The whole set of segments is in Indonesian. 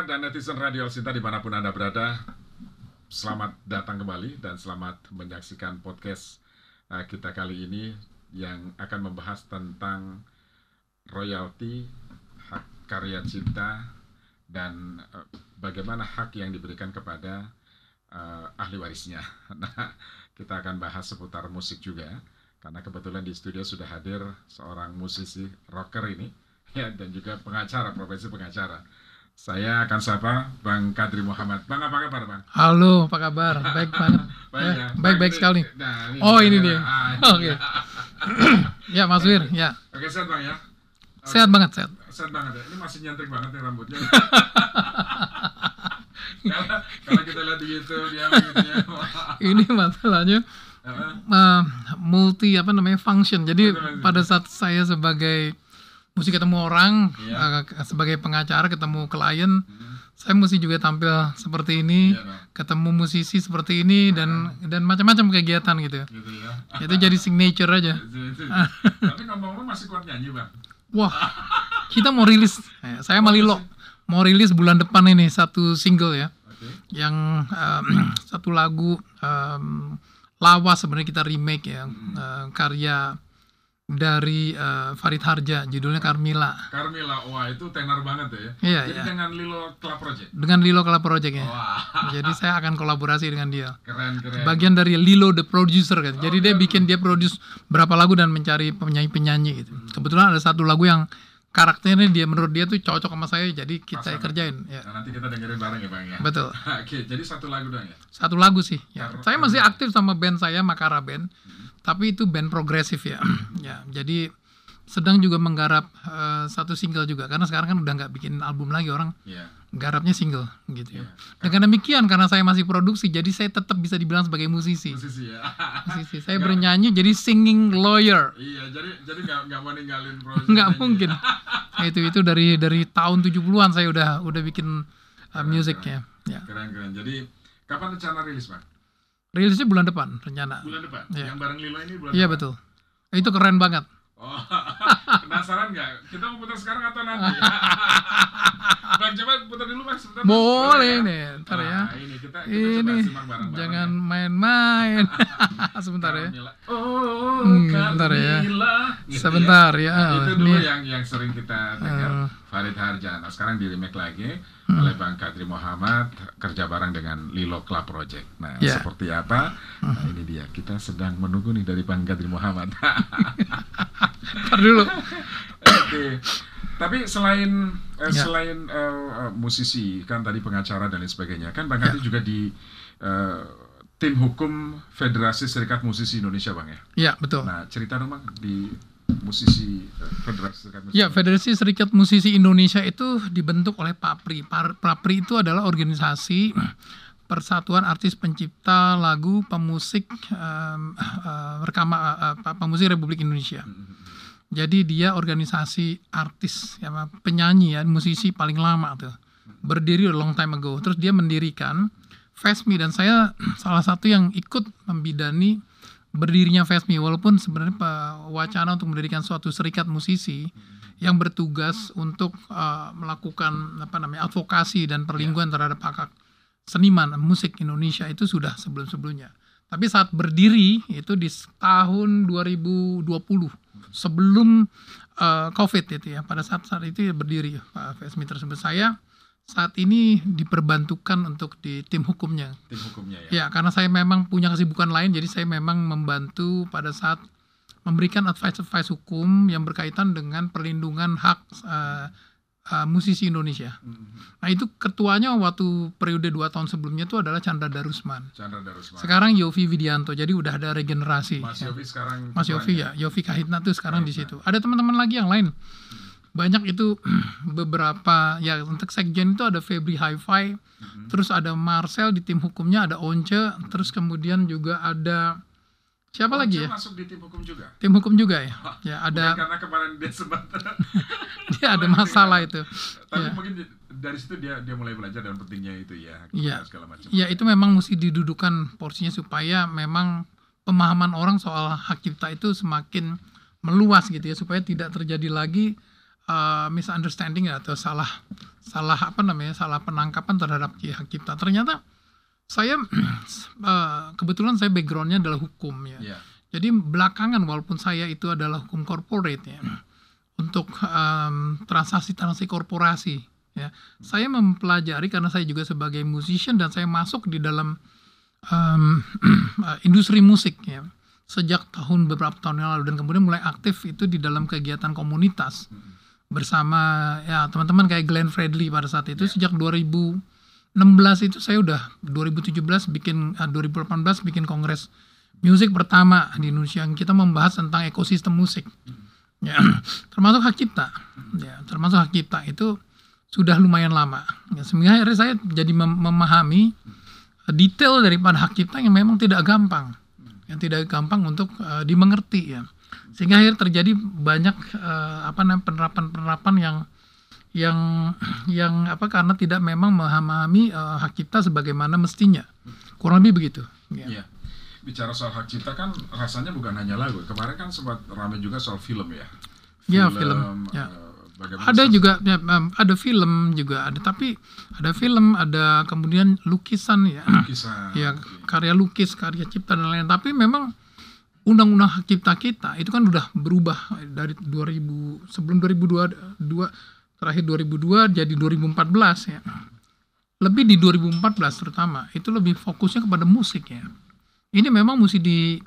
pendengar dan netizen Radio Sinta di mana pun Anda berada, selamat datang kembali dan selamat menyaksikan podcast uh, kita kali ini yang akan membahas tentang royalti, hak karya cipta, dan uh, bagaimana hak yang diberikan kepada uh, ahli warisnya. Nah, kita akan bahas seputar musik juga, karena kebetulan di studio sudah hadir seorang musisi rocker ini, ya dan juga pengacara, profesi pengacara. Saya akan sapa Bang Kadri Muhammad. Bang apa kabar Bang? Halo, apa kabar? Baik banget. Baik, Ya, ya. baik, Bang, baik ini- sekali. Nah, ini Oh, ini dia. Ah, Oke. dia. ya, Mas Wir, ya. Oke, sehat Bang ya? Sehat banget, sehat. Sehat banget ya. Ini masih nyentrik banget nih rambutnya. kalau, kalau kita lihat di YouTube dia begitu ya. Ini masalahnya eh, multi apa namanya function. Jadi Betul, betul. pada saat saya sebagai mesti ketemu orang, Iya. eh, sebagai pengacara ketemu klien, saya mesti juga tampil seperti ini, Iya, Bang. ketemu musisi seperti ini dan dan macam-macam kegiatan gitu. Gitu ya. Itu jadi signature aja. Tapi ngomong-ngomong masih kuat nyanyi bang. Wah, kita mau rilis. eh, saya sama Lilo mau rilis bulan depan ini satu single ya. Oke. yang em, satu lagu em, lawas sebenarnya kita remake ya eh, karya dari eh, Farid Harja judulnya Carmila Carmila, wah itu tenar banget ya. Iya, Jadi iya. dengan Lilo Club Project. dengan Lilo Club Project ya. Wah, Jadi saya akan kolaborasi dengan dia. keren keren. Bagian dari Lilo the producer kan. Jadi dia bikin dia produce berapa lagu dan mencari penyanyi-penyanyi gitu. Kebetulan ada satu lagu yang karakternya dia menurut dia tuh cocok sama saya jadi kita Pasangan. kerjain ya. Nah, nanti kita dengerin bareng ya bang ya. Betul. Oke, jadi satu lagu doang ya. Satu lagu sih. Ya. Kar- Saya masih aktif sama band saya Makara Band, tapi itu band progresif ya. ya, jadi sedang juga menggarap eh, satu single juga karena sekarang kan udah nggak bikin album lagi orang Iya. garapnya single gitu ya. Iya. Dengan demikian karena saya masih produksi, jadi saya tetap bisa dibilang sebagai musisi. Musisi ya. Musisi. Saya bernyanyi jadi singing lawyer. iya, jadi jadi nggak nggak mau ninggalin proses. Nggak mungkin. Nah, itu itu dari dari tahun 70-an saya udah udah bikin uh, musiknya. Ya. Keren keren. Jadi kapan rencana rilis bang? Rilisnya bulan depan rencana. Bulan depan. Iya. Yang bareng Lilo ini bulan Iya depan. betul. Itu keren banget. Oh, penasaran nggak? Kita mau putar sekarang atau nanti? bang coba putar dulu bang sebentar. Boleh ya? nih, ntar ya. Ini kita kita coba jangan ya. main-main. Sebentar ya. Oh, Hmm, bentar ya. Gitu Sebentar ya. Nah, itu dulu Ini yang yang sering kita dengar Eh. Farid Harja. Nah, sekarang di remake lagi Hmm. oleh Bang Kadri Muhammad kerja bareng dengan Lilo Club Project. Nah, Ya. seperti apa? Hmm. Nah, ini dia. Kita sedang menunggu nih dari Bang Kadri Muhammad. ntar dulu. Oke. Tapi selain eh, Ya. selain eh, eh, musisi kan tadi pengacara dan lain sebagainya, kan Bang Kadri juga di eh, tim hukum Federasi Serikat Musisi Indonesia, Bang ya. Ya, betul. Nah, cerita dong Bang di musisi Federasi Serikat Musisi. Ya, Federasi Serikat Musisi Indonesia itu dibentuk oleh PAPRI. PAPRI itu adalah organisasi Persatuan Artis Pencipta Lagu Pemusik em, eh, Rekama eh, Pemusik Republik Indonesia. Jadi dia organisasi artis, ya, penyanyi ya, musisi paling lama tuh. Berdiri long time ago. Terus dia mendirikan FESMI dan saya salah satu yang ikut membidani berdirinya FESMI walaupun sebenarnya Pak, wacana untuk mendirikan suatu serikat musisi yang bertugas untuk uh, melakukan apa namanya advokasi dan perlindungan terhadap hak hak seniman musik Indonesia itu sudah sebelum-sebelumnya. Tapi saat berdiri itu di tahun 2020 sebelum uh, COVID itu ya pada saat saat itu ya berdiri Pak FSMI tersebut saya saat ini diperbantukan untuk di tim hukumnya tim hukumnya ya. Ya, karena saya memang punya kesibukan lain, jadi saya memang membantu pada saat memberikan advice-advice hukum yang berkaitan dengan perlindungan hak eh, eh, musisi Indonesia. Nah itu ketuanya waktu periode dua tahun sebelumnya itu adalah Chandra Darusman. Chandra Darusman. Sekarang Yofi Widianto, jadi udah ada regenerasi. Mas ya. Yofi sekarang Mas Yofi ya, Yofi Kahitna tuh sekarang di situ. Ada teman-teman lagi yang lain. Banyak itu beberapa ya untuk sekjen itu ada Febri Hi-Fi, terus ada Marcel di tim hukumnya ada Once, terus kemudian juga ada siapa Oh, lagi ya? masuk di tim hukum juga. Tim hukum juga ya. Ya Bukan ada karena kemarin dia sempat dia ada masalah itu. tapi Ya. mungkin dari situ dia dia mulai belajar dan pentingnya itu ya Iya. segala macam. Ya itu memang mesti didudukan porsinya supaya memang pemahaman orang soal hak cipta itu semakin meluas gitu ya supaya tidak terjadi lagi uh, misunderstanding ya, atau salah salah apa namanya salah penangkapan terhadap hak cipta. Ternyata saya uh, kebetulan saya backgroundnya adalah hukum ya. Yeah. Jadi belakangan walaupun saya itu adalah hukum corporate ya untuk um, transaksi-transaksi korporasi ya. Saya mempelajari karena saya juga sebagai musician dan saya masuk di dalam um, industri musik ya sejak tahun beberapa tahun yang lalu dan kemudian mulai aktif itu di dalam kegiatan komunitas bersama ya teman-teman kayak Glenn Fredly pada saat itu yeah. sejak 2016 itu saya udah 2017 bikin uh, 2018 bikin kongres musik pertama di Indonesia yang kita membahas tentang ekosistem musik. Ya termasuk hak cipta. Ya termasuk hak cipta itu sudah lumayan lama. Ya, sehingga akhirnya saya jadi mem memahami detail daripada hak cipta yang memang tidak gampang. Yang tidak gampang untuk uh, dimengerti ya. Sehingga akhirnya terjadi banyak uh, apa namanya penerapan-penerapan yang yang yang apa karena tidak memang memahami uh, hak cipta sebagaimana mestinya kurang lebih begitu ya. Yeah bicara soal hak cipta kan rasanya bukan hanya lagu. Kemarin kan sempat ramai juga soal film ya. Iya, film, film. Ya. Uh, ada juga ya, ada film juga ada tapi ada film ada kemudian lukisan ya lukisan ya okay. karya lukis karya cipta dan lain lain tapi memang undang-undang hak cipta kita itu kan udah berubah dari 2000 sebelum 2002 terakhir 2002 jadi 2014 ya lebih di 2014 terutama itu lebih fokusnya kepada musik ya ini memang mesti di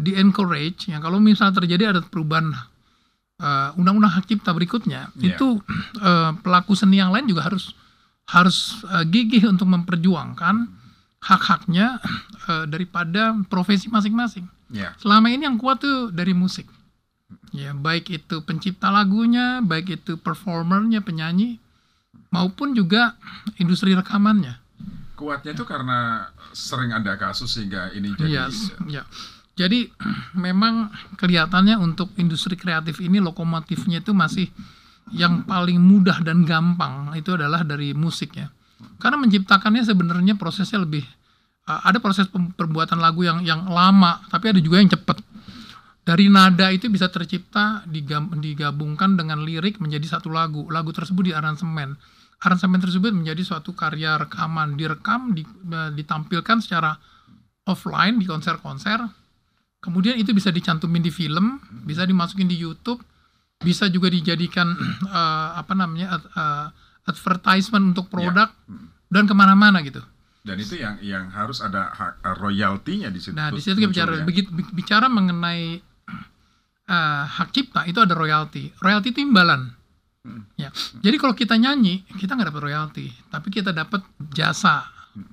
di encourage ya kalau misalnya terjadi ada perubahan uh, undang-undang hak cipta berikutnya yeah. itu uh, pelaku seni yang lain juga harus harus uh, gigih untuk memperjuangkan hak-haknya uh, daripada profesi masing-masing. Yeah. Selama ini yang kuat tuh dari musik. Ya, baik itu pencipta lagunya, baik itu performernya, penyanyi maupun juga industri rekamannya. Kuatnya itu karena sering ada kasus sehingga ini jadi yes, ya. Jadi memang kelihatannya untuk industri kreatif ini lokomotifnya itu masih yang paling mudah dan gampang itu adalah dari musik ya. Karena menciptakannya sebenarnya prosesnya lebih uh, ada proses perbuatan lagu yang yang lama, tapi ada juga yang cepat. Dari nada itu bisa tercipta digabungkan dengan lirik menjadi satu lagu. Lagu tersebut di aransemen aransemen tersebut menjadi suatu karya rekaman direkam di, e, ditampilkan secara offline di konser-konser kemudian itu bisa dicantumin di film bisa dimasukin di YouTube bisa juga dijadikan uh, apa namanya uh, advertisement untuk produk ya. dan ke mana-mana gitu dan itu yang yang harus ada royaltinya di situ. Nah di situ kita bicara ya. begitu bicara mengenai uh, hak cipta itu ada royalti. Royalti itu imbalan. Ya, jadi kalau kita nyanyi kita nggak dapat royalti, tapi kita dapat jasa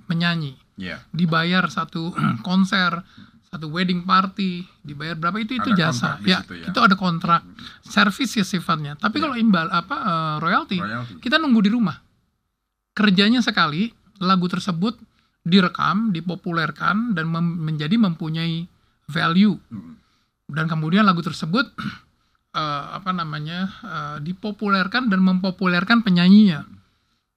menyanyi. Yeah. Dibayar satu konser, satu wedding party, dibayar berapa itu itu ada jasa. Ya, ya, itu ada kontrak, service ya sifatnya. Tapi yeah. kalau imbal apa uh, royalti, kita nunggu di rumah. Kerjanya sekali, lagu tersebut direkam, dipopulerkan dan mem menjadi mempunyai value. Dan kemudian lagu tersebut uh, apa namanya uh, dipopulerkan dan mempopulerkan penyanyinya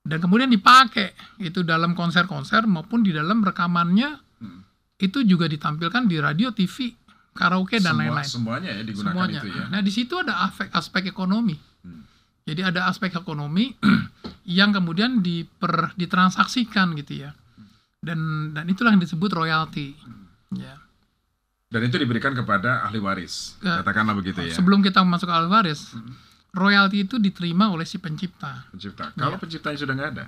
dan kemudian dipakai itu dalam konser-konser maupun di dalam rekamannya hmm. itu juga ditampilkan di radio TV karaoke dan lain-lain semuanya ya digunakan semuanya. itu ya nah di situ ada aspek aspek ekonomi hmm. jadi ada aspek ekonomi yang kemudian diper ditransaksikan gitu ya dan dan itulah yang disebut royalti hmm. ya dan itu diberikan kepada ahli waris, katakanlah begitu ya. Sebelum kita masuk ke ahli waris, hmm. royalti itu diterima oleh si pencipta. Pencipta. Kalau ya. penciptanya sudah nggak ada,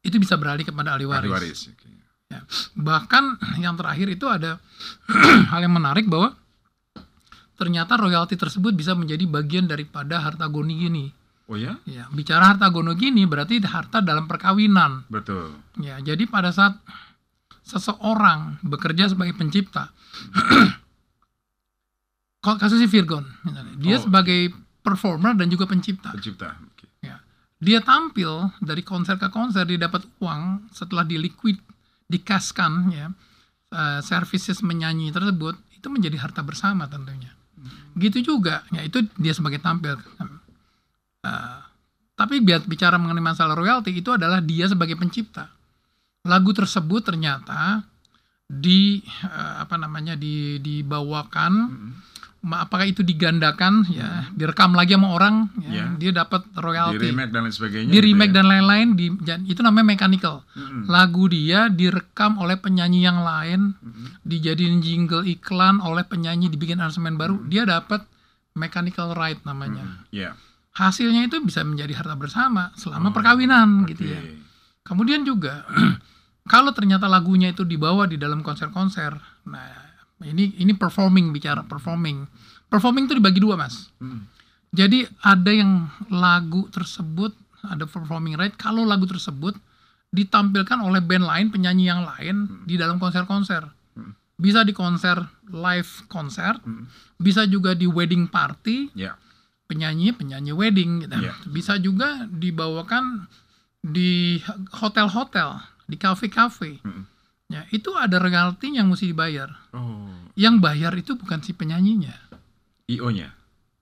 itu bisa beralih kepada ahli waris. Ahli waris. Okay. Ya. Bahkan yang terakhir itu ada hal yang menarik bahwa ternyata royalti tersebut bisa menjadi bagian daripada harta goni gini. Oh ya? Ya, bicara harta gono gini berarti harta dalam perkawinan. Betul. Ya, jadi pada saat seseorang bekerja sebagai pencipta, kalau kasusnya Virgon, misalnya, dia oh. sebagai performer dan juga pencipta. Pencipta. Okay. Ya. Dia tampil dari konser ke konser, dia dapat uang setelah di liquid, dikaskan, ya, uh, services menyanyi tersebut itu menjadi harta bersama tentunya. Hmm. Gitu juga, ya itu dia sebagai tampil. Uh, tapi biar bicara mengenai masalah royalti itu adalah dia sebagai pencipta lagu tersebut ternyata di uh, apa namanya di dibawakan hmm. Apakah itu digandakan ya direkam lagi sama orang ya, Ya. dia dapat Di royalti remake dan lain sebagainya. di gitu remake ya. dan lain-lain di jan- itu namanya mechanical Mm-mm. lagu dia direkam oleh penyanyi yang lain Mm-mm. dijadiin jingle iklan oleh penyanyi dibikin aransemen baru dia dapat mechanical right namanya Ya. hasilnya itu bisa menjadi harta bersama selama perkawinan Oke. gitu ya kemudian juga kalau ternyata lagunya itu dibawa di dalam konser-konser nah ini ini performing bicara performing performing itu dibagi dua mas Mm. jadi ada yang lagu tersebut ada performing right kalau lagu tersebut ditampilkan oleh band lain penyanyi yang lain di dalam konser-konser bisa di konser live konser bisa juga di wedding party Ya. penyanyi penyanyi wedding gitu. Iya. bisa juga dibawakan di hotel-hotel di kafe-kafe Mm. ya itu ada royalti yang mesti dibayar Oh. yang bayar itu bukan si penyanyinya IO-nya.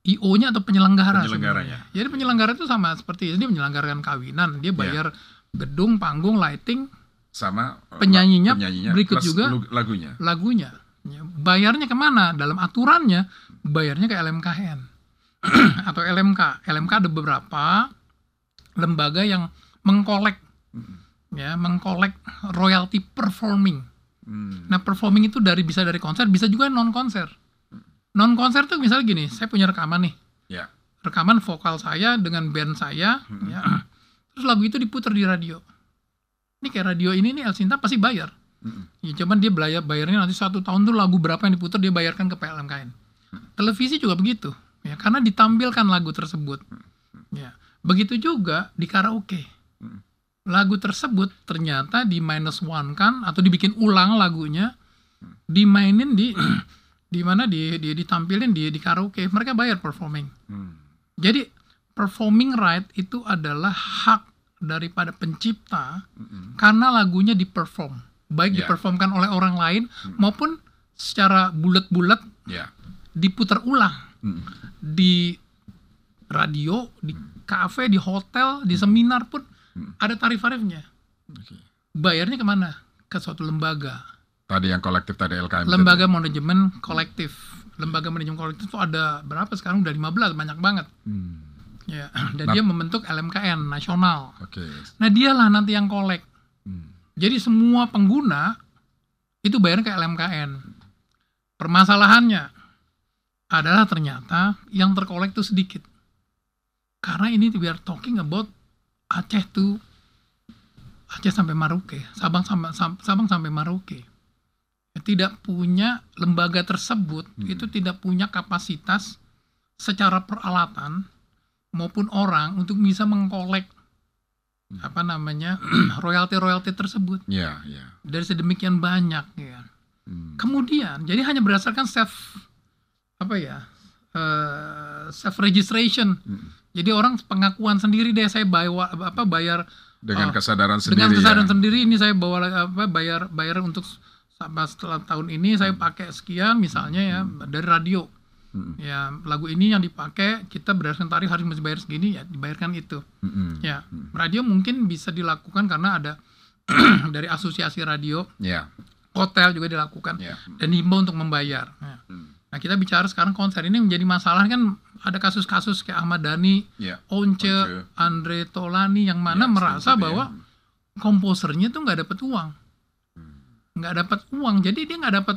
IO-nya atau penyelenggara Penyelenggaranya. sebenarnya. Jadi penyelenggara itu sama seperti dia menyelenggarakan kawinan, dia bayar gedung, panggung, lighting, Sama eh, Penyanyinya penyanyinya berikut juga. lagunya. lagunya. Ya, Bayarnya ke mana? Dalam aturannya bayarnya ke LMKN atau LMK. LMK ada beberapa lembaga yang mengkolek ya, mengkolek royalti performing. Hmm. Nah, performing itu dari bisa dari konser, bisa juga non konser. Non konser tuh misalnya gini, saya punya rekaman nih. Ya. rekaman vokal saya dengan band saya ya terus lagu itu diputar di radio ini kayak radio ini nih El Sinta pasti bayar Mm-mm. ya cuman dia bayar bayarnya nanti satu tahun tuh lagu berapa yang diputar dia bayarkan ke PLMKN televisi juga begitu ya karena ditampilkan lagu tersebut ya begitu juga di karaoke lagu tersebut ternyata di minus one kan atau dibikin ulang lagunya dimainin di di mana di, di ditampilin di di karaoke mereka bayar performing Hmm. jadi performing right itu adalah hak daripada pencipta Mm-mm. karena lagunya diperform, baik Ya. diperformkan oleh orang lain maupun secara bulat-bulat Ya. diputar ulang Mm. di radio, di kafe, di hotel, di seminar pun ada tarif-tarifnya. Oke. Bayarnya ke mana? Ke suatu lembaga, Tadi yang kolektif tadi LKM. tadi. lembaga manajemen kolektif. Lembaga manajemen kolektif itu ada berapa sekarang? Udah 15, banyak banget. Hmm. Ya, dan dia membentuk LMKN nasional. Oke. Nah, dialah nanti yang kolek. Hmm. Jadi semua pengguna itu bayar ke LMKN. Permasalahannya adalah ternyata yang terkolek itu sedikit. Karena ini we are talking about Aceh tuh Aceh sampai Maroke, Sabang sampai Sam- Sabang sampai Maroke. Tidak punya lembaga tersebut itu tidak punya kapasitas secara peralatan maupun orang untuk bisa mengkolek apa namanya royalti-royalti tersebut Ya, ya. dari sedemikian banyak ya. Hmm. Kemudian jadi hanya berdasarkan self apa ya eh, self registration. Hmm. Jadi orang pengakuan sendiri deh saya bawa apa bayar Dengan Oh, kesadaran sendiri. dengan kesadaran ya. sendiri ini saya bawa apa bayar bayar untuk setelah tahun ini saya pakai sekian misalnya ya dari radio. Hmm. Ya lagu ini yang dipakai kita berdasarkan tarif harus mesti bayar segini ya dibayarkan itu. Mm-mm. Ya, radio mungkin bisa dilakukan karena ada dari asosiasi radio, Ya. hotel juga dilakukan Ya. dan dihimbau untuk membayar. Nah, Hmm. Nah, kita bicara sekarang konser ini menjadi masalah kan ada kasus-kasus kayak Ahmad Dhani, Ya. Once, Once. Andre Tolani yang mana Ya, merasa bahwa komposernya tuh nggak dapat uang, nggak dapat uang, jadi dia nggak dapat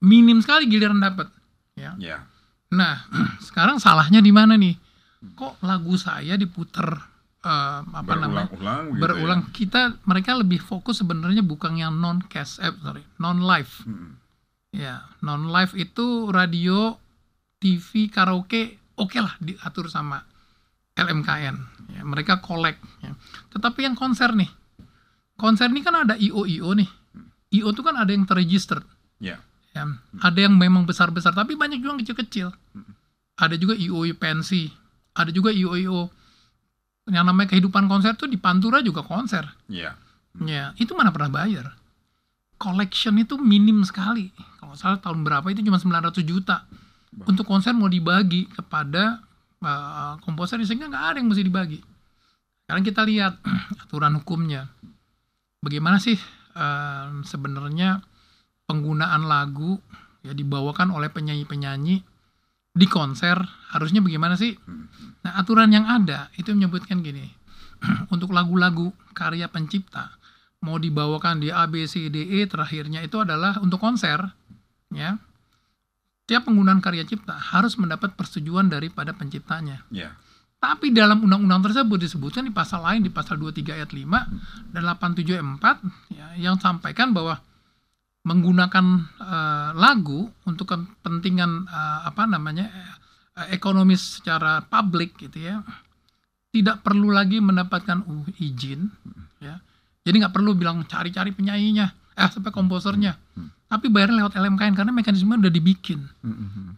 minim sekali giliran dapat. Ya. Ya. Nah, sekarang salahnya di mana nih? Kok lagu saya diputer eh, apa namanya? Berulang-ulang gitu berulang kita mereka lebih fokus sebenarnya bukan yang non cash eh, sorry non live ya. Ya non live itu radio TV karaoke oke lah diatur sama LMKN ya, mereka kolek ya. tetapi yang konser nih konser ini kan ada IO IO nih IO itu kan ada yang terregister Ya. ya ada yang memang besar besar tapi banyak juga yang kecil kecil ada juga IO pensi ada juga IO IO yang namanya kehidupan konser tuh di Pantura juga konser Ya. Ya, itu mana pernah bayar. Collection itu minim sekali. Kalau salah tahun berapa itu cuma 900 juta. Untuk konser mau dibagi kepada uh, komposer sehingga nggak ada yang mesti dibagi. Sekarang kita lihat aturan hukumnya. Bagaimana sih uh, sebenarnya penggunaan lagu ya dibawakan oleh penyanyi-penyanyi di konser harusnya bagaimana sih? Nah, aturan yang ada itu menyebutkan gini. untuk lagu-lagu karya pencipta mau dibawakan di A B C D E terakhirnya itu adalah untuk konser ya. Tiap penggunaan karya cipta harus mendapat persetujuan daripada penciptanya. Ya. Tapi dalam undang-undang tersebut disebutkan di pasal lain di pasal 23 ayat 5 dan 87 ayat 4 ya, yang sampaikan bahwa menggunakan eh, lagu untuk kepentingan eh, apa namanya eh, ekonomis secara publik gitu ya tidak perlu lagi mendapatkan uh, izin jadi nggak perlu bilang cari-cari penyanyinya eh sampai komposernya. Tapi bayar lewat LMKN karena mekanisme udah dibikin.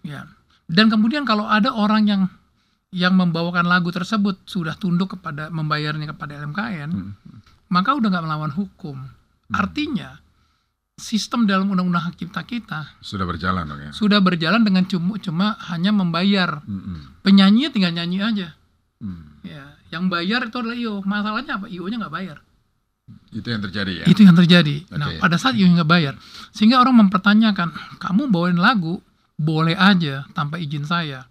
Ya. Dan kemudian kalau ada orang yang yang membawakan lagu tersebut sudah tunduk kepada membayarnya kepada LMKN maka udah nggak melawan hukum. Artinya sistem dalam undang-undang hak cipta kita Sudah berjalan dong ya. sudah berjalan dengan cuma cuma hanya membayar. Mm-mm. penyanyinya tinggal nyanyi aja. Mm. ya yang bayar itu adalah IO masalahnya apa? IO nya nggak bayar Itu yang terjadi ya. itu yang terjadi. Nah Oke. pada saat nya nggak bayar sehingga orang mempertanyakan kamu bawain lagu boleh aja tanpa izin saya.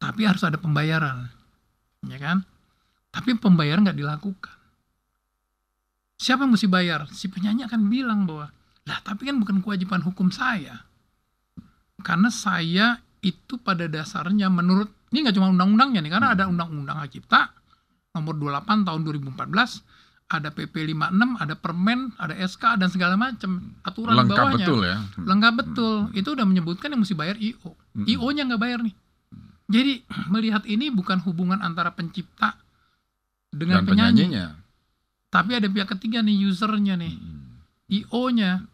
Tapi harus ada pembayaran. Ya kan? Tapi pembayaran nggak dilakukan. Siapa yang mesti bayar? Si penyanyi akan bilang bahwa lah tapi kan bukan kewajiban hukum saya. Karena saya itu pada dasarnya menurut ini nggak cuma undang-undangnya nih karena ada undang-undang hak cipta nomor 28 tahun 2014 ada PP 56 ada permen ada SK dan segala macam aturan Lengkap bawahnya. betul ya. lengkap betul. Itu udah menyebutkan yang mesti bayar IO Mm. IO nya nggak bayar nih. Jadi melihat ini bukan hubungan antara pencipta dengan Dan penyanyi. penyanyinya. tapi ada pihak ketiga nih usernya nih. Mm. IO nya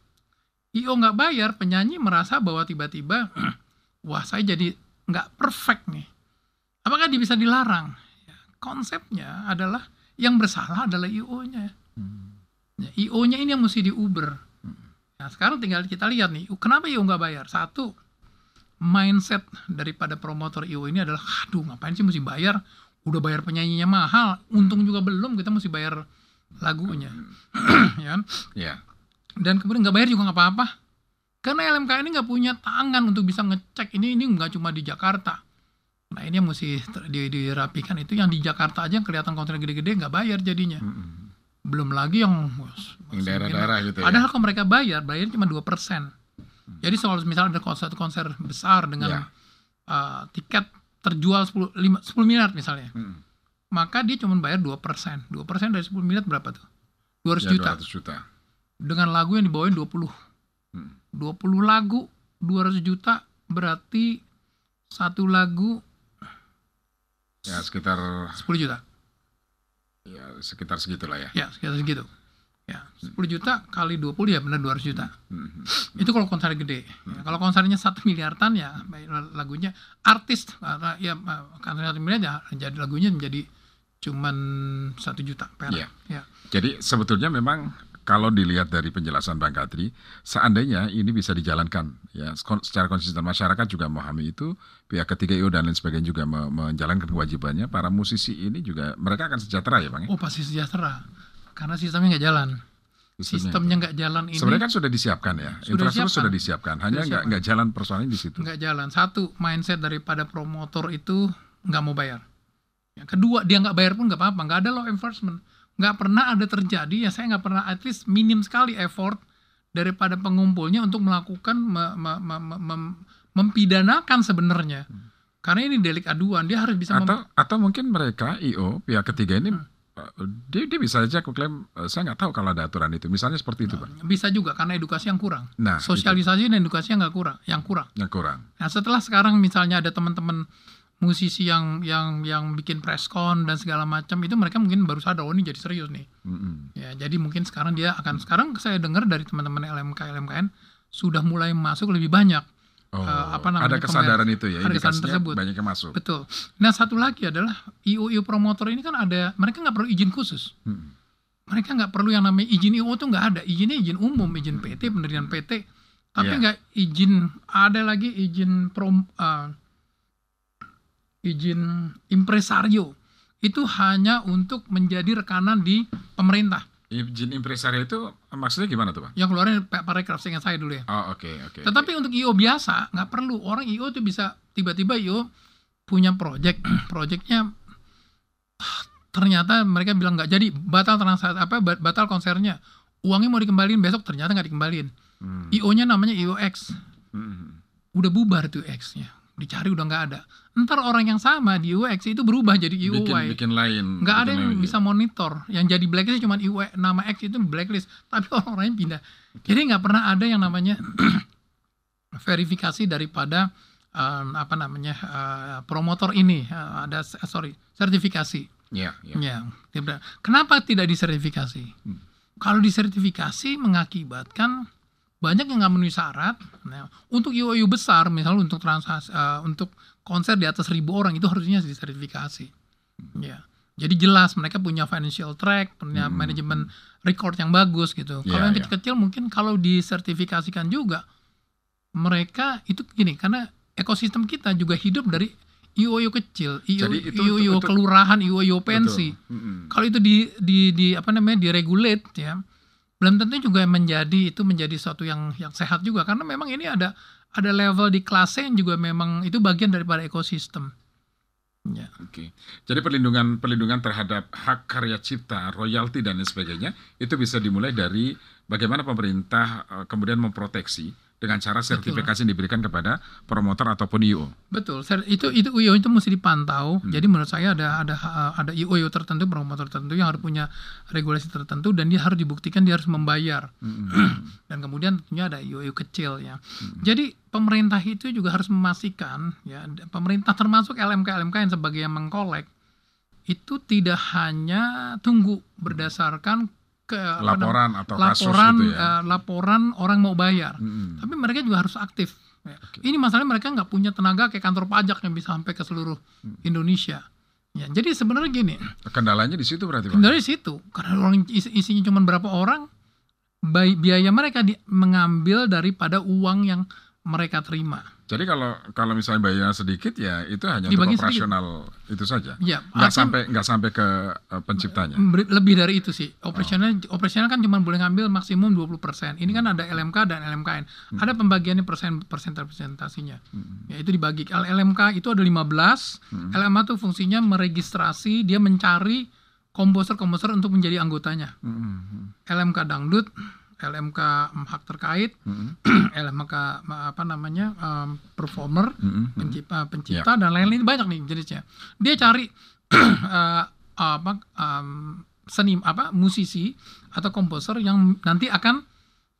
IO nggak bayar penyanyi merasa bahwa tiba-tiba wah saya jadi nggak perfect nih. Apakah dia bisa dilarang? Ya, konsepnya adalah yang bersalah adalah IO nya Ya, IO nya ini yang mesti diuber. Nah sekarang tinggal kita lihat nih kenapa IO nggak bayar? Satu mindset daripada promotor IO ini adalah aduh ngapain sih mesti bayar? Udah bayar penyanyinya mahal untung juga belum kita mesti bayar lagunya. Ya kan? Ya. dan kemudian nggak bayar juga nggak apa-apa. Karena LMK ini nggak punya tangan untuk bisa ngecek ini ini nggak cuma di Jakarta nah ini yang mesti dirapikan itu yang di Jakarta aja yang kelihatan kontrak gede-gede nggak bayar jadinya Mm-mm. belum lagi yang daerah-daerah gitu ya. padahal kalau mereka bayar bayar cuma 2% jadi soal misalnya ada konser konser besar dengan Ya. uh, tiket terjual 10, lima- 10 miliar misalnya Mm. maka dia cuma bayar 2%. 2% dari 10 miliar berapa tuh? 200 Ya, juta. 200 juta. Dengan lagu yang dibawain 20. Hmm. 20 lagu 200 juta berarti satu lagu Ya sekitar 10 juta. ya sekitar segitulah ya. Ya, sekitar segitu. Ya, 10 juta kali 20 ya benar 200 juta. Mm. Itu kalau konser gede. Ya, kalau konsernya 1 miliaran ya lagunya artis ya konser 1 miliar ya jadi lagunya menjadi cuman 1 juta perak. Iya. Ya. Jadi sebetulnya memang kalau dilihat dari penjelasan Bang Kadri, seandainya ini bisa dijalankan, ya secara konsisten masyarakat juga memahami itu, pihak ketiga IO dan lain sebagainya juga me- menjalankan kewajibannya, para musisi ini juga mereka akan sejahtera ya Bang. ya? Oh pasti sejahtera karena sistemnya nggak jalan. Sistemnya nggak jalan ini Sebenarnya kan sudah disiapkan ya, Sudah infrastruktur disiapkan. sudah disiapkan, hanya nggak nggak jalan persoalannya di situ. nggak jalan. Satu mindset daripada promotor itu nggak mau bayar. Yang kedua dia nggak bayar pun nggak apa-apa, nggak ada law enforcement, nggak pernah ada terjadi ya saya nggak pernah at least minim sekali effort daripada pengumpulnya untuk melakukan me- me- me- me- mem- mempidanakan sebenarnya. Karena ini delik aduan, dia harus bisa Atau atau mungkin mereka IO pihak ketiga ini Hmm. uh, dia, dia bisa saja klaim uh, saya nggak tahu kalau ada aturan itu, misalnya seperti itu Bang. bisa juga karena edukasi yang kurang. Nah, itu Sosialisasi dan edukasi yang nggak kurang, yang kurang. yang kurang. Nah setelah sekarang misalnya ada teman-teman musisi yang yang yang bikin press con dan segala macam itu mereka mungkin baru sadar oh ini jadi serius nih Mm-mm. ya jadi mungkin sekarang dia akan sekarang saya dengar dari teman-teman LMK LMKN sudah mulai masuk lebih banyak Oh, Eh, apa namanya, ada kesadaran itu ya, ada kesadaran tersebut. banyak yang masuk. betul nah satu lagi adalah IO IO promotor ini kan ada mereka nggak perlu izin khusus Mm. mereka nggak perlu yang namanya izin IO tuh nggak ada izinnya izin umum izin PT pendirian PT tapi Iya. nggak izin ada lagi izin prom eh, izin impresario. Itu hanya untuk menjadi rekanan di pemerintah. Izin impresario itu maksudnya gimana tuh bang? yang keluarin Pak parekraf seingat saya dulu ya. Oh oke oke. tetapi untuk IO biasa nggak perlu. Orang IO itu bisa tiba-tiba IO punya project, projectnya ternyata mereka bilang nggak jadi. Batal transaksi apa ba- batal konsernya. Uangnya mau dikembaliin besok ternyata nggak dikembaliin. Hmm. IO-nya namanya IOX Hmm. udah bubar tuh X-nya. Dicari udah nggak ada ntar orang yang sama di UX itu berubah jadi Bikin, IOY bikin lain. nggak ada bikin yang lain. bisa monitor yang jadi blacklist cuma IOY nama X itu blacklist tapi orang-orangnya pindah jadi nggak pernah ada yang namanya verifikasi daripada um, apa namanya uh, promotor ini Uh, ada sorry sertifikasi Iya, iya. Ya, dia bilang, kenapa tidak disertifikasi? Hmm. Kalau disertifikasi mengakibatkan banyak yang nggak memenuhi syarat. Nah, untuk IOU besar, misalnya untuk transaksi, eh, untuk konser di atas ribu orang itu harusnya disertifikasi. Ya, jadi jelas mereka punya financial track, punya Hmm. manajemen record yang bagus gitu. Ya, kalau yang ya. kecil-kecil mungkin kalau disertifikasikan juga, mereka itu gini karena ekosistem kita juga hidup dari IOU kecil, Jadi itu- IOU itu- kelurahan, IOU pensi. Betul. Mm-mm. Kalau itu di di di apa namanya diregulate ya, belum tentu juga menjadi itu menjadi suatu yang yang sehat juga karena memang ini ada ada level di kelasnya yang juga memang itu bagian daripada ekosistem. Ya. Oke. Jadi perlindungan perlindungan terhadap hak karya cipta, royalti dan lain sebagainya itu bisa dimulai dari bagaimana pemerintah eh, kemudian memproteksi dengan cara sertifikasi yang diberikan kepada promotor ataupun IO. Betul, itu itu IO itu mesti dipantau. Hmm. Jadi menurut saya ada ada ada IO tertentu, promotor tertentu yang harus punya regulasi tertentu dan dia harus dibuktikan dia harus membayar. dan kemudian tentunya ada IO kecil ya. Jadi pemerintah itu juga harus memastikan ya pemerintah termasuk LMK LMK yang sebagai yang mengkolek itu tidak hanya tunggu berdasarkan ke Laporan atau kasus laporan gitu ya. eh, laporan orang mau bayar. Mm-mm. Tapi mereka juga harus aktif. Ya. Ini masalahnya mereka nggak punya tenaga kayak kantor pajak yang bisa sampai ke seluruh Hmm. Indonesia. Ya, jadi sebenarnya gini, Kendalanya di situ berarti Pak? dari situ karena orang isi- isinya cuma berapa orang, biaya mereka di- mengambil daripada uang yang mereka terima. Jadi kalau kalau misalnya bayarnya sedikit ya itu hanya untuk Dibagi sedikit. operasional itu saja. Ya, Nggak sampai nggak sampai ke eh, penciptanya. lebih dari itu sih. Operasional operasional kan cuma boleh ngambil maksimum 20%. Ini kan ada LMK dan LMKN. Ada pembagiannya persen persen presentasinya. Ya itu dibagi. LMK itu ada 15. LMA itu fungsinya meregistrasi, dia mencari komposer-komposer untuk menjadi anggotanya. Mm-mm. LMK dangdut, LMK hak terkait, Mm-mm. LMK apa namanya em, performer, Mm-mm. pencipta, pencipta dan lain-lain banyak nih jenisnya. Dia cari eh, apa em, seni apa musisi atau komposer yang nanti akan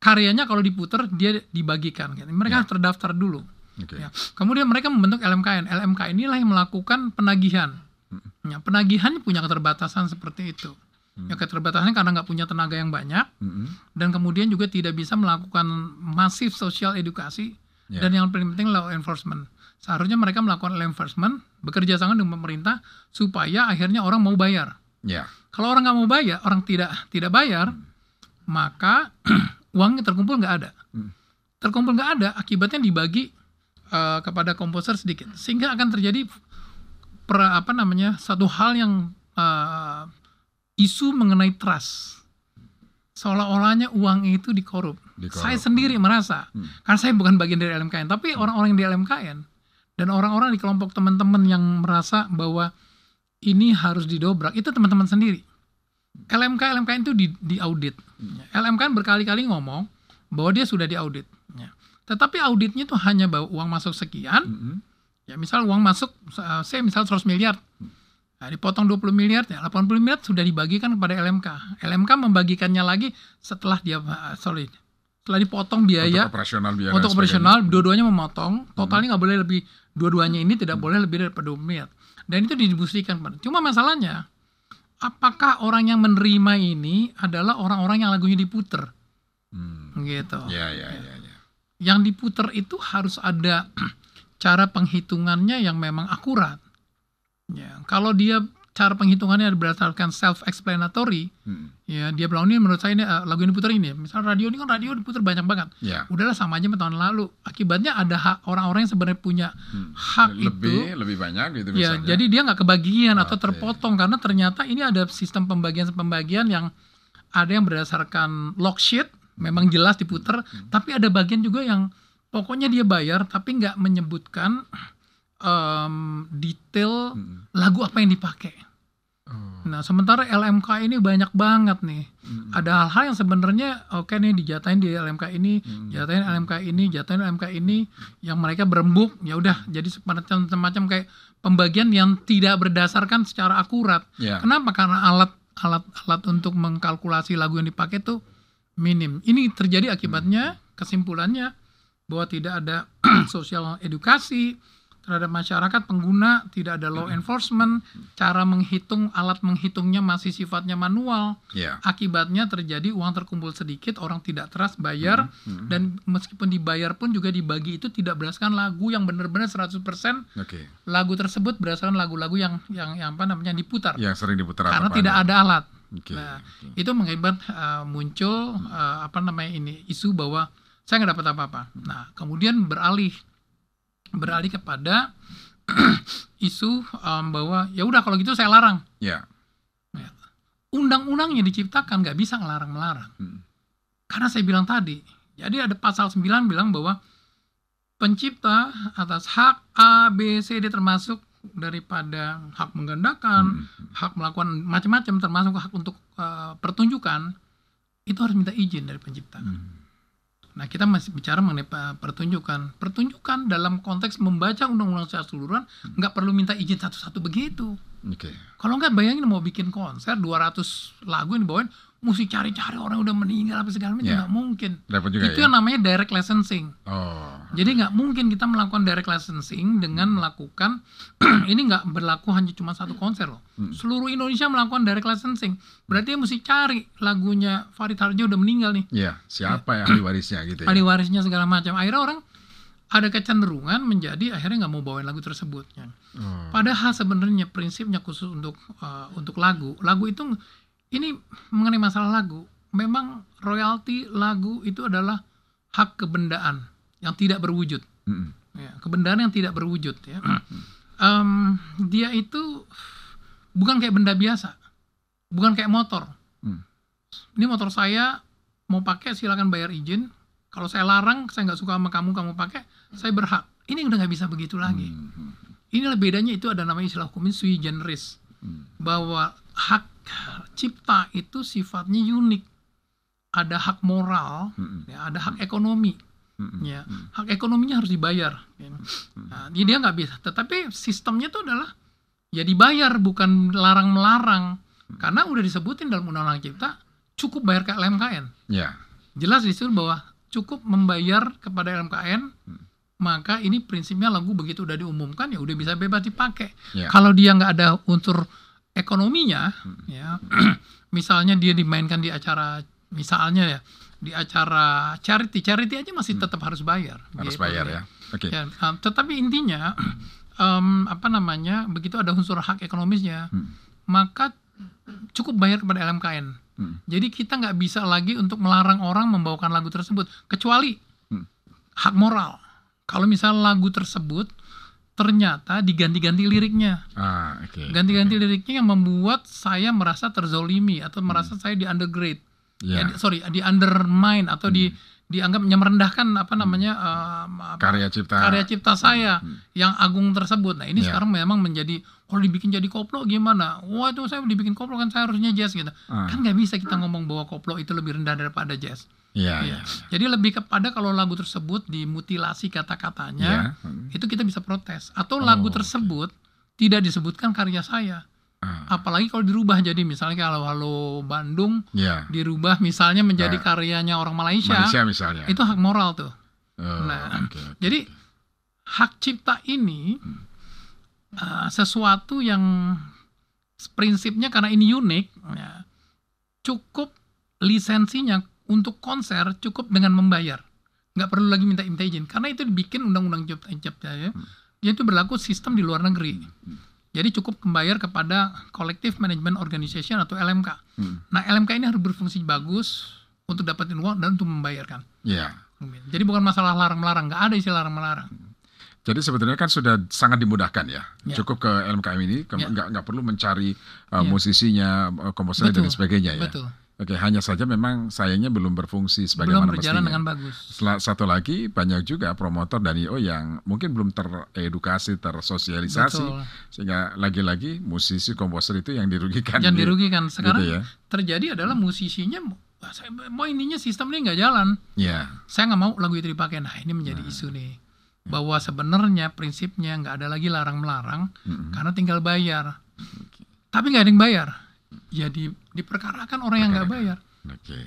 karyanya kalau diputer dia dibagikan. Gitu. Mereka harus terdaftar dulu. Oke. Ya. Kemudian mereka membentuk LMKN. LMK inilah yang melakukan penagihan. Ya, penagihan punya keterbatasan seperti itu. Ya keterbatasannya karena nggak punya tenaga yang banyak Mm-mm. dan kemudian juga tidak bisa melakukan masif sosial edukasi Ya. dan yang paling penting law enforcement. Seharusnya mereka melakukan law enforcement bekerja sama dengan pemerintah supaya akhirnya orang mau bayar. Ya. Kalau orang nggak mau bayar, orang tidak tidak bayar, maka uangnya terkumpul nggak ada. Hmm. Terkumpul nggak ada, akibatnya dibagi eh, kepada komposer sedikit, sehingga akan terjadi per, apa namanya satu hal yang eh, isu mengenai trust. Seolah-olahnya uang itu dikorup. Dikorup. Saya sendiri merasa, Hmm. karena saya bukan bagian dari LMKN, tapi orang-orang yang di LMKN dan orang-orang di kelompok teman-teman yang merasa bahwa ini harus didobrak, itu teman-teman sendiri. LMK LMKN itu di, di audit. LMKN berkali-kali ngomong bahwa dia sudah diaudit. Ya. Tetapi auditnya itu hanya bahwa uang masuk sekian, Mm-mm. ya misal uang masuk, uh, saya misal 100 miliar, nah, dipotong 20 miliar, ya 80 miliar sudah dibagikan kepada LMK. LMK membagikannya lagi setelah dia, uh, sorry, setelah dipotong biaya Untuk operasional biaya untuk operasional dua-duanya memotong. Totalnya nggak boleh lebih dua-duanya ini tidak boleh lebih daripada 2 miliar. Dan itu didistribusikan cuma masalahnya apakah orang yang menerima ini adalah orang-orang yang lagunya diputer? Hmm. gitu. Ya, ya, ya, ya. yang diputer itu harus ada cara penghitungannya yang memang akurat ya kalau dia cara penghitungannya berdasarkan self explanatory Hmm. ya dia bilang ini menurut saya ini eh, lagu ini diputer ini misal radio ini kan radio diputer banyak banget Ya. udahlah sama aja tahun lalu. Akibatnya ada hak orang-orang yang sebenarnya punya Hmm. hak lebih itu. lebih banyak gitu Ya, misalnya. jadi dia nggak kebagian atau Oke. terpotong karena ternyata ini ada sistem pembagian-pembagian yang ada yang berdasarkan log sheet, memang jelas diputer, Hmm. tapi ada bagian juga yang pokoknya dia bayar tapi nggak menyebutkan em, detail Mm. lagu apa yang dipakai. Oh. Nah, sementara LMK ini banyak banget nih. Mm. Ada hal-hal yang sebenarnya oke nih dijatahin di LMK ini, Mm. jatahin LMK ini, jatahin LMK ini yang mereka berembuk, ya udah jadi semacam-semacam kayak pembagian yang tidak berdasarkan secara akurat. Ya. Kenapa? Karena alat alat alat untuk mengkalkulasi lagu yang dipakai tuh minim. Ini terjadi akibatnya kesimpulannya bahwa tidak ada sosial edukasi terhadap masyarakat pengguna, tidak ada law enforcement, cara menghitung alat menghitungnya masih sifatnya manual. Ya. Akibatnya terjadi uang terkumpul sedikit, orang tidak trust bayar Mm. dan meskipun dibayar pun juga dibagi itu tidak berdasarkan lagu yang benar-benar 100% Oke. lagu tersebut berdasarkan lagu-lagu yang yang yang apa namanya diputar Yang sering diputar karena apa tidak ada alat. Oke. Nah, oke. itu mengakibat uh, muncul uh, apa namanya ini isu bahwa saya nggak dapat apa-apa. Nah, kemudian beralih beralih kepada isu um, bahwa ya udah kalau gitu saya larang. Ya. Undang-undangnya diciptakan nggak bisa ngelarang-melarang. Mm. Karena saya bilang tadi, jadi ada pasal 9 bilang bahwa pencipta atas hak A, B, C, D termasuk daripada hak menggandakan, Mm. hak melakukan macam-macam termasuk hak untuk uh, pertunjukan itu harus minta izin dari pencipta. Mm. Nah, kita masih bicara mengenai uh, pertunjukan. Pertunjukan dalam konteks membaca undang-undang secara keseluruhan nggak perlu minta izin satu-satu begitu. Oke. Kalau nggak bayangin mau bikin konser 200 lagu yang dibawain mesti cari-cari orang yang udah meninggal apa segala macam Ya. nggak mungkin. Dapat juga itu ya. yang namanya direct licensing. Oh. Jadi nggak mungkin kita melakukan direct licensing dengan melakukan ini nggak berlaku hanya cuma satu konser loh. Hmm. Seluruh Indonesia melakukan direct licensing. Berarti dia mesti cari lagunya Farid Harjo udah meninggal nih. Ya, siapa yang ahli warisnya gitu ya? Ahli warisnya segala macam. Akhirnya orang ada kecenderungan menjadi akhirnya nggak mau bawain lagu tersebut. ya. Oh. Padahal sebenarnya prinsipnya khusus untuk uh, untuk lagu, lagu itu ini mengenai masalah lagu. Memang royalti lagu itu adalah hak kebendaan yang tidak berwujud. Mm. Ya, kebendaan yang tidak berwujud. Ya. Em, dia itu bukan kayak benda biasa, bukan kayak motor. Hmm. Ini motor saya mau pakai silakan bayar izin. Kalau saya larang, saya nggak suka sama kamu, kamu pakai, saya berhak. Ini udah nggak bisa begitu lagi. Mm. Inilah bedanya itu ada namanya istilah hukum sui generis Mm. bahwa hak cipta itu sifatnya unik. Ada hak moral, Mm. ya, ada hak ekonomi. Mm. Ya, hak ekonominya harus dibayar. ya. Nah, jadi dia nggak bisa. Tetapi sistemnya itu adalah ya dibayar bukan larang melarang. Karena udah disebutin dalam undang-undang cipta cukup bayar ke LMKN. Ya. Jelas disebut bahwa cukup membayar kepada LMKN. Maka ini prinsipnya lagu begitu udah diumumkan ya udah bisa bebas dipakai. Ya. Kalau dia nggak ada unsur ekonominya, ya misalnya dia dimainkan di acara misalnya ya di acara charity, charity aja masih tetap harus bayar. Harus Gitu, bayar ya. Oke. Ya, um, tetapi intinya em, apa namanya begitu ada unsur hak ekonomisnya, Hmm. maka cukup bayar kepada LMKN. Hmm. Jadi kita nggak bisa lagi untuk melarang orang membawakan lagu tersebut kecuali Hmm. hak moral. Kalau misal lagu tersebut ternyata diganti-ganti liriknya, Ah, oke. ganti-ganti liriknya yang membuat saya merasa terzolimi atau merasa saya di undergrade, Ya. Ya, di- sorry di undermine atau di dianggap merendahkan apa namanya em, apa, Karya cipta. karya cipta saya Hmm. yang agung tersebut. Nah ini Ya. sekarang memang menjadi kalau dibikin jadi koplo gimana? Wah itu saya dibikin koplo kan saya harusnya jazz gitu. Ah. Kan nggak bisa kita ngomong bahwa koplo itu lebih rendah daripada jazz. Iya, Ya. iya. Jadi lebih kepada kalau lagu tersebut dimutilasi kata-katanya, Ya. Hmm. itu kita bisa protes. Atau Oh, lagu tersebut tidak disebutkan karya saya. Ah, Apalagi kalau dirubah jadi misalnya kayak halo Bandung Ya. dirubah misalnya menjadi Nah. karyanya orang Malaysia, Malaysia misalnya. itu hak moral tuh. Oh, Nah, oke, oke. Jadi hak cipta ini uh, sesuatu yang prinsipnya karena ini unik, ya, cukup lisensinya untuk konser cukup dengan membayar, nggak perlu lagi minta minta izin karena itu dibikin undang-undang cipta, cipta ya, dia itu berlaku sistem di luar negeri. Jadi cukup membayar kepada Collective Management Organization atau LMK. Hmm. Nah LMK ini harus berfungsi bagus untuk dapetin uang dan untuk membayarkan. Ya. Jadi bukan masalah larang-melarang, nggak ada istilah larang-melarang. Jadi sebetulnya kan sudah sangat dimudahkan ya. Ya. Cukup ke LMKM ini ke- Ya. nggak nggak perlu mencari uh, Ya. musisinya, uh, komposernya dan sebagainya ya. Betul. Oke, hanya saja memang sayangnya belum berfungsi belum sebagaimana berjalan mestinya. dengan bagus. Satu lagi banyak juga promotor dan IO yang mungkin belum teredukasi, tersosialisasi Betul. sehingga lagi-lagi musisi komposer itu yang dirugikan. Yang di- dirugikan sekarang gitu ya. terjadi adalah musisinya "Wah, saya mau ininya sistem ini nggak jalan. Ya, Saya nggak mau lagu itu dipakai. Nah ini menjadi isu nih bahwa sebenarnya prinsipnya nggak ada lagi larang melarang Mm-mm. karena tinggal bayar. Tapi nggak ada yang bayar. Ya di, diperkarakan orang yang nggak bayar. oke.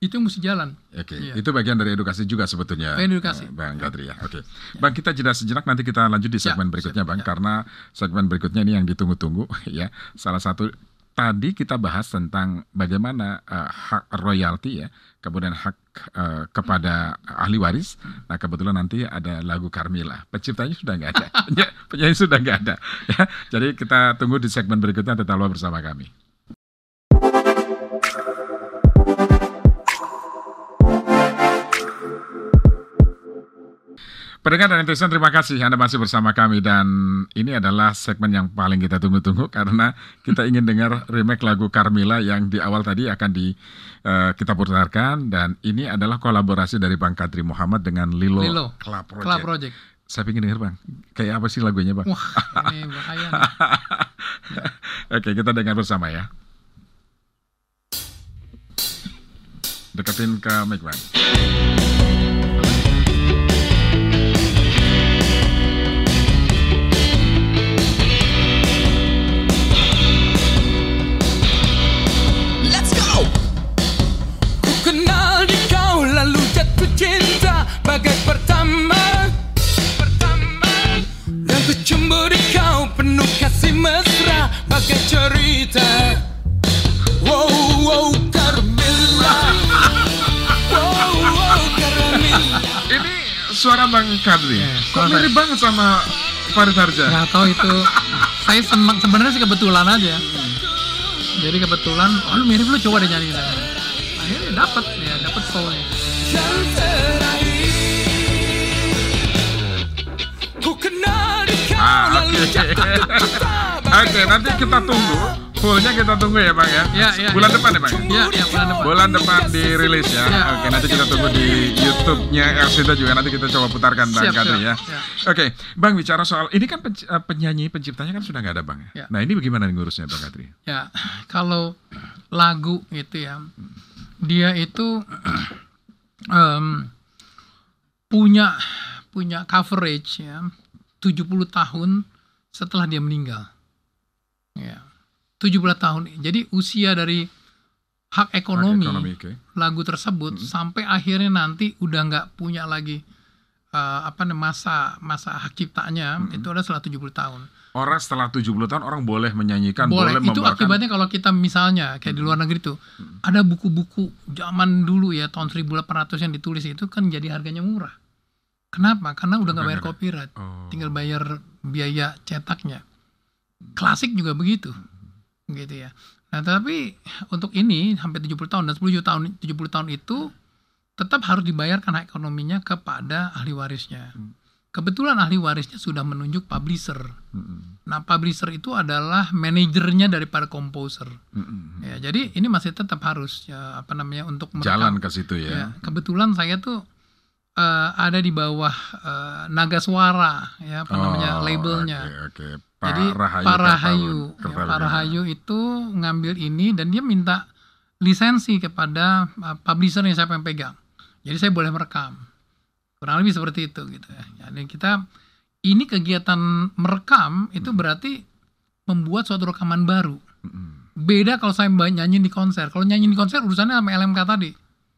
Itu yang mesti jalan. Oke, Iya. itu bagian dari edukasi juga sebetulnya. Bagian edukasi. eh, Bang Gadri ya. Oke. Bang, kita jeda sejenak nanti kita lanjut di Ya, segmen berikutnya, Bang, ya. karena segmen berikutnya ini yang ditunggu-tunggu ya. Salah satu tadi kita bahas tentang bagaimana eh, hak royalti ya, kemudian hak eh, kepada ahli waris. Nah, kebetulan nanti ada lagu Carmila. Penciptanya sudah nggak ada. Penyanyi- Penyanyi sudah nggak ada. Ya. Jadi kita tunggu di segmen berikutnya tetaplah bersama kami. Pendengar dan netizen terima kasih Anda masih bersama kami dan ini adalah segmen yang paling kita tunggu-tunggu karena kita ingin dengar remake lagu Carmila yang di awal tadi akan di eh, kita putarkan dan ini adalah kolaborasi dari Bang Kadri Muhammad dengan Lilo, Lilo, Club Project. Club Project. Saya ingin dengar Bang, kayak apa sih lagunya Bang? Wah ini bahaya. nih. Oke, kita dengar bersama ya. Deketin ke mic Bang. Mirip banget sama Farid Harja? Nggak tahu itu. Saya senang sebenarnya sih kebetulan aja. Jadi kebetulan, oh lu mirip lu coba deh nyanyi. Akhirnya dapat ya, dapat kau Ah, oke. cinta Oke, nanti kita tunggu. Fullnya kita tunggu ya Bang ya. Ya, ya, Bulan ya. depan ya Bang. Ya, ya bulan depan. Bulan depan dirilis ya. Ya. Oke, nanti kita tunggu di YouTube-nya Elsita juga nanti kita coba putarkan Bang Siap, Kadri ya. siap. Oke, Bang bicara soal ini kan eh, penyanyi penciptanya kan sudah nggak ada Bang. Ya. Nah ini bagaimana ngurusnya Bang Kadri? Ya, kalau lagu itu ya, dia itu em, punya punya coverage ya 70 tahun setelah dia meninggal. Ya. 70 tahun. Jadi usia dari hak ekonomi, Hak ekonomi, oke. lagu tersebut sampai akhirnya nanti udah nggak punya lagi eh, apa namanya masa masa hak ciptanya itu adalah setelah 70 tahun. Orang setelah 70 tahun orang boleh menyanyikan, boleh, boleh, itu membawakan. akibatnya kalau kita misalnya kayak di luar negeri tuh ada buku-buku zaman dulu ya tahun 1800 yang ditulis itu kan jadi harganya murah kenapa karena udah nggak bayar copyright Oh. tinggal bayar biaya cetaknya klasik juga begitu gitu ya nah tapi untuk ini sampai 70 tahun dan 10 tahun 70 tahun itu tetap harus dibayarkan hak ekonominya kepada ahli warisnya kebetulan ahli warisnya sudah menunjuk publisher Mm-mm. Nah, publisher itu adalah manajernya daripada composer. Mm-mm. Ya, jadi ini masih tetap harus ya, apa namanya untuk merekam. Jalan ke situ Ya, ya. kebetulan saya tuh eh, ada di bawah eh, Naga Suara, ya apa namanya Oh, labelnya. Oke, oke. Pak Jadi Rahayu Pak Rahayu, ya, Pak. Rahayu itu ngambil ini dan dia minta lisensi kepada uh, publisher yang siapa yang pegang. Jadi saya boleh merekam. Kurang lebih seperti itu gitu ya. Jadi kita ini kegiatan merekam itu berarti membuat suatu rekaman baru. Mm-mm. Beda kalau saya nyanyi di konser. Kalau nyanyi di konser urusannya sama LMK tadi.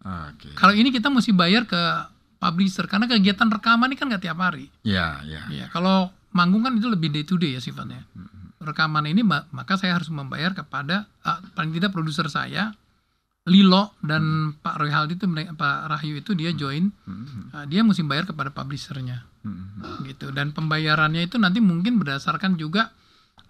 Oke. Kalau ini kita mesti bayar ke publisher karena kegiatan rekaman ini kan nggak tiap hari. Ya, ya. Iya, kalau manggung kan itu lebih day to day ya sifatnya. Rekaman ini ma- maka saya harus membayar kepada ah, paling tidak produser saya Lilo dan Pak Roy Haldi itu Pak Rahayu itu dia join Mm-mm. ah, dia mesti bayar kepada publishernya Mm-mm. gitu dan pembayarannya itu nanti mungkin berdasarkan juga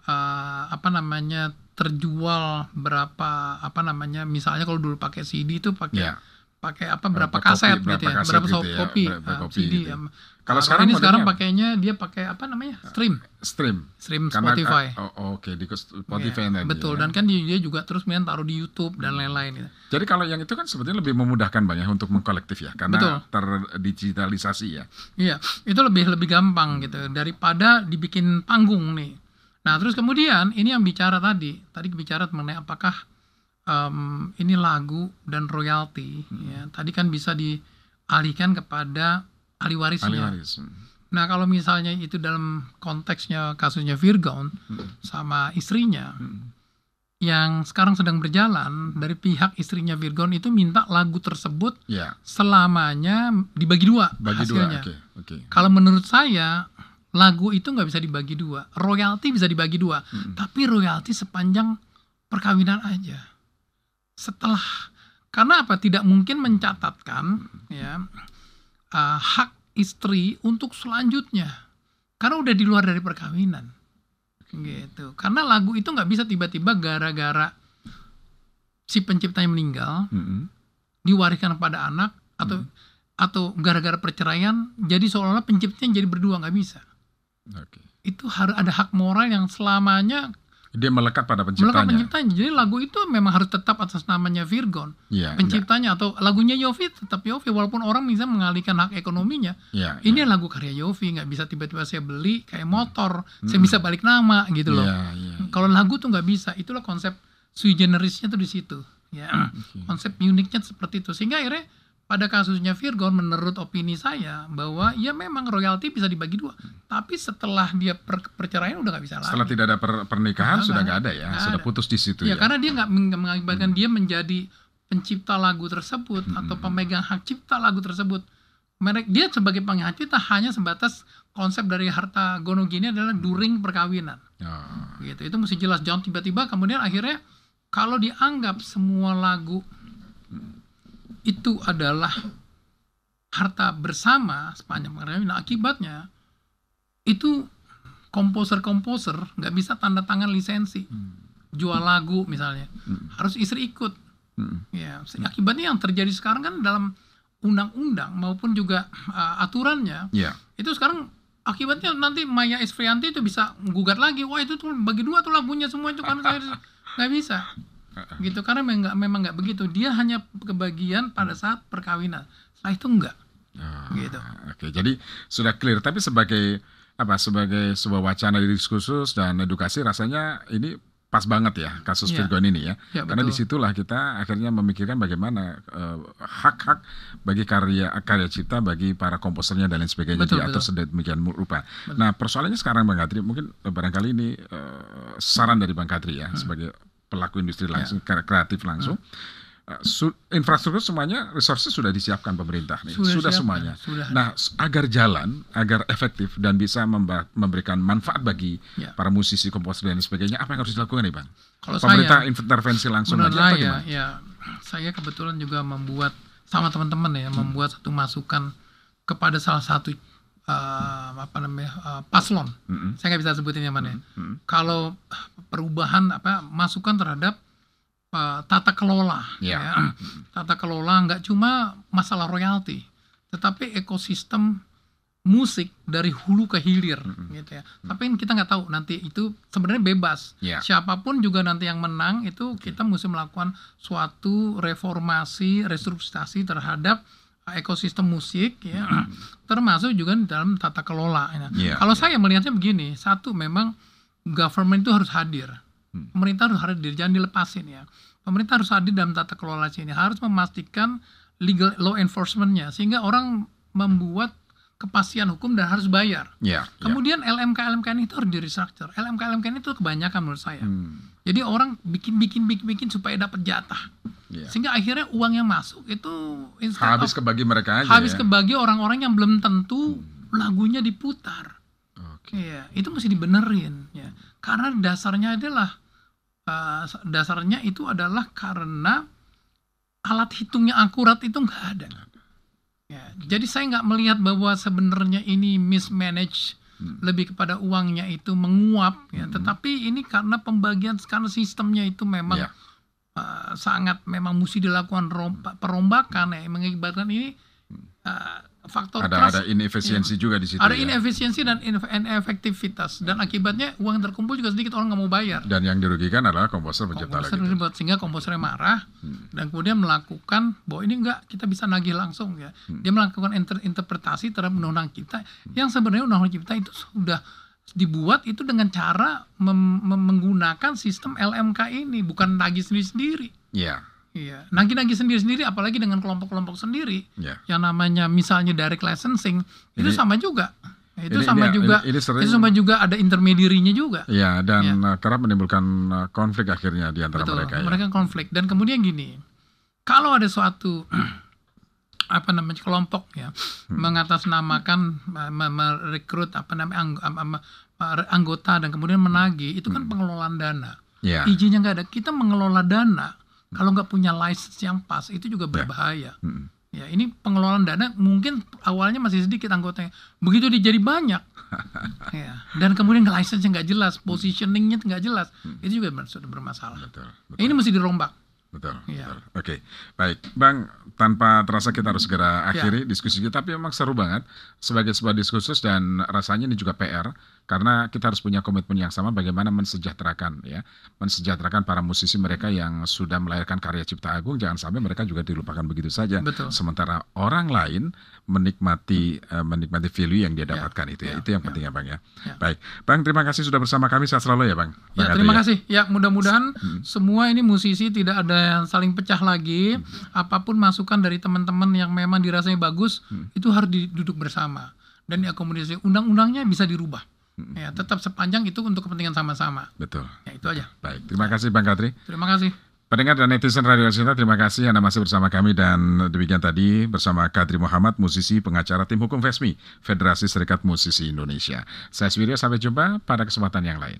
ah, apa namanya terjual berapa apa namanya misalnya kalau dulu pakai CD itu pakai Ya. Pakai apa berapa Berapa kaset kopi, gitu ya, berapa kaset berapa gitu soft ya, copy, berapa ah, kopi CD. gitu. em. Kalau Nah, sekarang ini sekarang pakainya dia pakai apa namanya stream, stream stream Karena- Spotify. oh, oh, oke di Spotify tadi betul ya. dan kan dia dia juga terus kemudian taruh di YouTube dan lain-lain gitu. Jadi kalau yang itu kan sebetulnya lebih memudahkan banyak untuk mengkolektif ya, karena Betul. terdigitalisasi ya. Iya, itu lebih lebih gampang gitu daripada dibikin panggung nih. Nah, terus kemudian ini yang bicara tadi, tadi bicara mengenai apakah em, ini lagu dan royalti ya. Tadi kan bisa dialihkan kepada ahli Ahli warisnya. waris. Nah, kalau misalnya itu dalam konteksnya kasusnya Virgon sama istrinya yang sekarang sedang berjalan dari pihak istrinya Virgon itu minta lagu tersebut Ya, selamanya dibagi dua bagi dua. hasilnya. Oke, oke. Kalau menurut saya lagu itu nggak bisa dibagi dua, royalti bisa dibagi dua, tapi royalti sepanjang perkawinan aja. Setelah karena apa? Tidak mungkin mencatatkan ya uh, hak istri untuk selanjutnya, karena udah di luar dari perkawinan, gitu. Karena lagu itu nggak bisa tiba-tiba gara-gara si penciptanya meninggal Mm-mm. diwariskan kepada anak atau atau gara-gara perceraian jadi seolah-olah penciptanya jadi berdua nggak bisa Oke. itu harus ada hak moral yang selamanya Dia melekat pada melekat penciptanya. penciptanya jadi lagu itu memang harus tetap atas namanya Virgon. Iya. penciptanya atau lagunya Yofi tetap Yofi. Walaupun orang bisa mengalihkan hak ekonominya. Iya. ini lagu karya Yofi nggak bisa tiba-tiba saya beli kayak motor. Saya bisa balik nama gitu loh. Iya, iya. kalau lagu tuh nggak bisa. Itulah konsep sui generisnya tuh di situ. Ya. Konsep uniknya seperti itu. Sehingga akhirnya pada kasusnya Virgon menurut opini saya bahwa ya memang royalti bisa dibagi dua. Tapi setelah dia per- perceraian udah nggak bisa lagi. Setelah tidak ada per- pernikahan Nggak, sudah nggak ada ya, nggak sudah ada. putus di situ ya ya. karena dia nggak meng- mengakibatkan dia menjadi pencipta lagu tersebut atau pemegang hak cipta lagu tersebut. Mereka dia sebagai pemegang hak cipta hanya sebatas konsep dari harta gono gini adalah during perkawinan. Oh, gitu. Itu mesti jelas. Jangan tiba-tiba kemudian akhirnya kalau dianggap semua lagu itu adalah harta bersama sepanjang perkawinan nah, akibatnya itu komposer-komposer nggak bisa tanda tangan lisensi. Jual lagu misalnya. Harus istri ikut. Mm. ya akibatnya yang terjadi sekarang kan dalam undang-undang maupun juga uh, aturannya Iya. itu sekarang akibatnya nanti Maya Esfrianti itu bisa gugat lagi. Wah itu tuh bagi dua tuh lagunya semua itu kan. Saya nggak bisa gitu karena memang nggak memang nggak begitu dia hanya kebagian pada saat perkawinan setelah itu enggak Oh, Gitu. Oke, jadi sudah clear. Tapi sebagai apa? Sebagai sebuah wacana di diskursus dan edukasi, rasanya ini pas banget ya kasus Iya. Virgon ini ya. Ya, Karena betul. di situlah kita akhirnya memikirkan bagaimana eh, hak-hak bagi karya karya cipta bagi para komposernya dan lain sebagainya Betul, diatur betul. sedemikian rupa. Nah persoalannya sekarang Bang Kadri, mungkin eh, barangkali ini eh, saran dari Bang Kadri Hmm. ya sebagai pelaku industri Ya. langsung kre- kreatif langsung. Eh, su- infrastruktur semuanya resources sudah disiapkan pemerintah nih Sudah sudah, siapkan, semuanya sudah. nah agar jalan agar efektif dan bisa memberikan manfaat bagi Ya. para musisi komposer dan sebagainya apa yang harus dilakukan nih bang Kalau pemerintah saya- intervensi langsung aja gimana? ya saya kebetulan juga membuat sama teman-teman ya membuat satu masukan kepada salah satu eh, apa namanya eh, paslon Mm-mm. saya nggak bisa sebutin yang mana ya. Mm-mm. kalau perubahan apa masukan terhadap eh, tata kelola Ya. ya. tata kelola nggak cuma masalah royalti tetapi ekosistem musik dari hulu ke hilir gitu ya tapi kita nggak tahu nanti itu sebenarnya bebas Ya. siapa pun juga nanti yang menang itu kita mesti melakukan suatu reformasi restrukturisasi terhadap uh, ekosistem musik ya. Termasuk juga di dalam tata kelola ya. Ya, kalau saya melihatnya begini satu memang government itu harus hadir. Hmm. pemerintah harus hadir jangan dilepasin ya. Pemerintah harus hadir dalam tata kelola sini harus memastikan legal law enforcementnya sehingga orang membuat kepastian hukum dan harus bayar ya, ya. Kemudian LMK LMK itu harus di restructure. LMK LMK itu kebanyakan menurut saya. Hmm, Jadi orang bikin bikin bikin bikin supaya dapat jatah. ya. Sehingga akhirnya uang yang masuk itu habis of- kebagi mereka aja habis ya. kebagi orang-orang yang belum tentu lagunya diputar. Oke. Iya, itu mesti dibenerin ya. Karena dasarnya adalah uh, dasarnya itu adalah karena alat hitungnya akurat itu nggak ada. Ya, jadi saya nggak melihat bahwa sebenarnya ini mismanage Hmm. lebih kepada uangnya itu menguap ya, tetapi ini karena pembagian karena sistemnya itu memang Ya. eh, sangat memang mesti dilakukan perombakan ya mengibatkan ini eh, faktor Ada trust ada inefisiensi juga di situ. ada ya. inefisiensi dan inef- inefektivitas dan akibatnya uang yang terkumpul juga sedikit orang nggak mau bayar Dan yang dirugikan adalah komposer pencipta komposer lagu. itu. ribet sehingga komposernya marah dan kemudian melakukan bahwa ini enggak kita bisa nagih langsung ya dia melakukan inter- interpretasi terhadap undang-undang kita yang sebenarnya undang-undang kita itu sudah dibuat itu dengan cara menggunakan sistem LMK ini bukan nagih sendiri-sendiri Iya, iya nagih-nagih sendiri-sendiri apalagi dengan kelompok-kelompok sendiri iya. yang namanya misalnya direct licensing itu Ini- sama juga itu ini- sama ini- juga ini- ini sering- itu sama juga ada intermediary-nya juga Iya, dan uh, kerap menimbulkan uh, konflik akhirnya di antara Betul, mereka. ya. mereka konflik dan kemudian gini, kalau ada suatu apa namanya kelompok ya Hmm. mengatasnamakan me- me- merekrut apa namanya angg- am- am- am- anggota dan kemudian menagih itu Hmm. kan pengelolaan dana Iya. izinnya nggak ada kita mengelola dana kalau nggak punya license yang pas itu juga berbahaya Mm. ya ini pengelolaan dana mungkin awalnya masih sedikit anggotanya begitu dia jadi banyak ya dan kemudian license nggak jelas positioningnya nggak jelas itu juga sudah bermasalah Betul, betul. ini mesti dirombak Betul, Iya. betul. Oke, baik, Bang. Tanpa terasa kita harus segera Ya. akhiri diskusi kita, tapi memang seru banget sebagai sebuah diskursus dan rasanya ini juga PR karena kita harus punya komitmen yang sama bagaimana mensejahterakan ya, mensejahterakan para musisi mereka yang sudah melahirkan karya cipta agung, jangan sampai mereka juga dilupakan begitu saja. Betul. Sementara orang lain menikmati eh, menikmati value yang dia Ya, dapatkan itu ya, ya, itu yang ya. penting ya, Bang ya. Ya. Baik, Bang, terima kasih sudah bersama kami sehat selalu ya, Bang. Bang Ya, Adri, terima ya. kasih. Ya, mudah-mudahan Hmm. semua ini musisi tidak ada yang saling pecah lagi. Hmm. Apa pun masukan dari teman-teman yang memang dirasanya bagus, Hmm. itu harus duduk bersama dan diakomodasi. Undang-undangnya bisa dirubah. Hmm. Ya, tetap sepanjang itu untuk kepentingan sama-sama. Betul. Ya, itu aja. Baik, terima kasih Bang Katri. Terima kasih. Pendengar dan netizen Radio Cinta, terima kasih Anda masih bersama kami dan demikian tadi bersama Kadri Muhammad, musisi pengacara tim hukum FESMI, Federasi Serikat Musisi Indonesia. Saya Swiria, sampai jumpa pada kesempatan yang lain.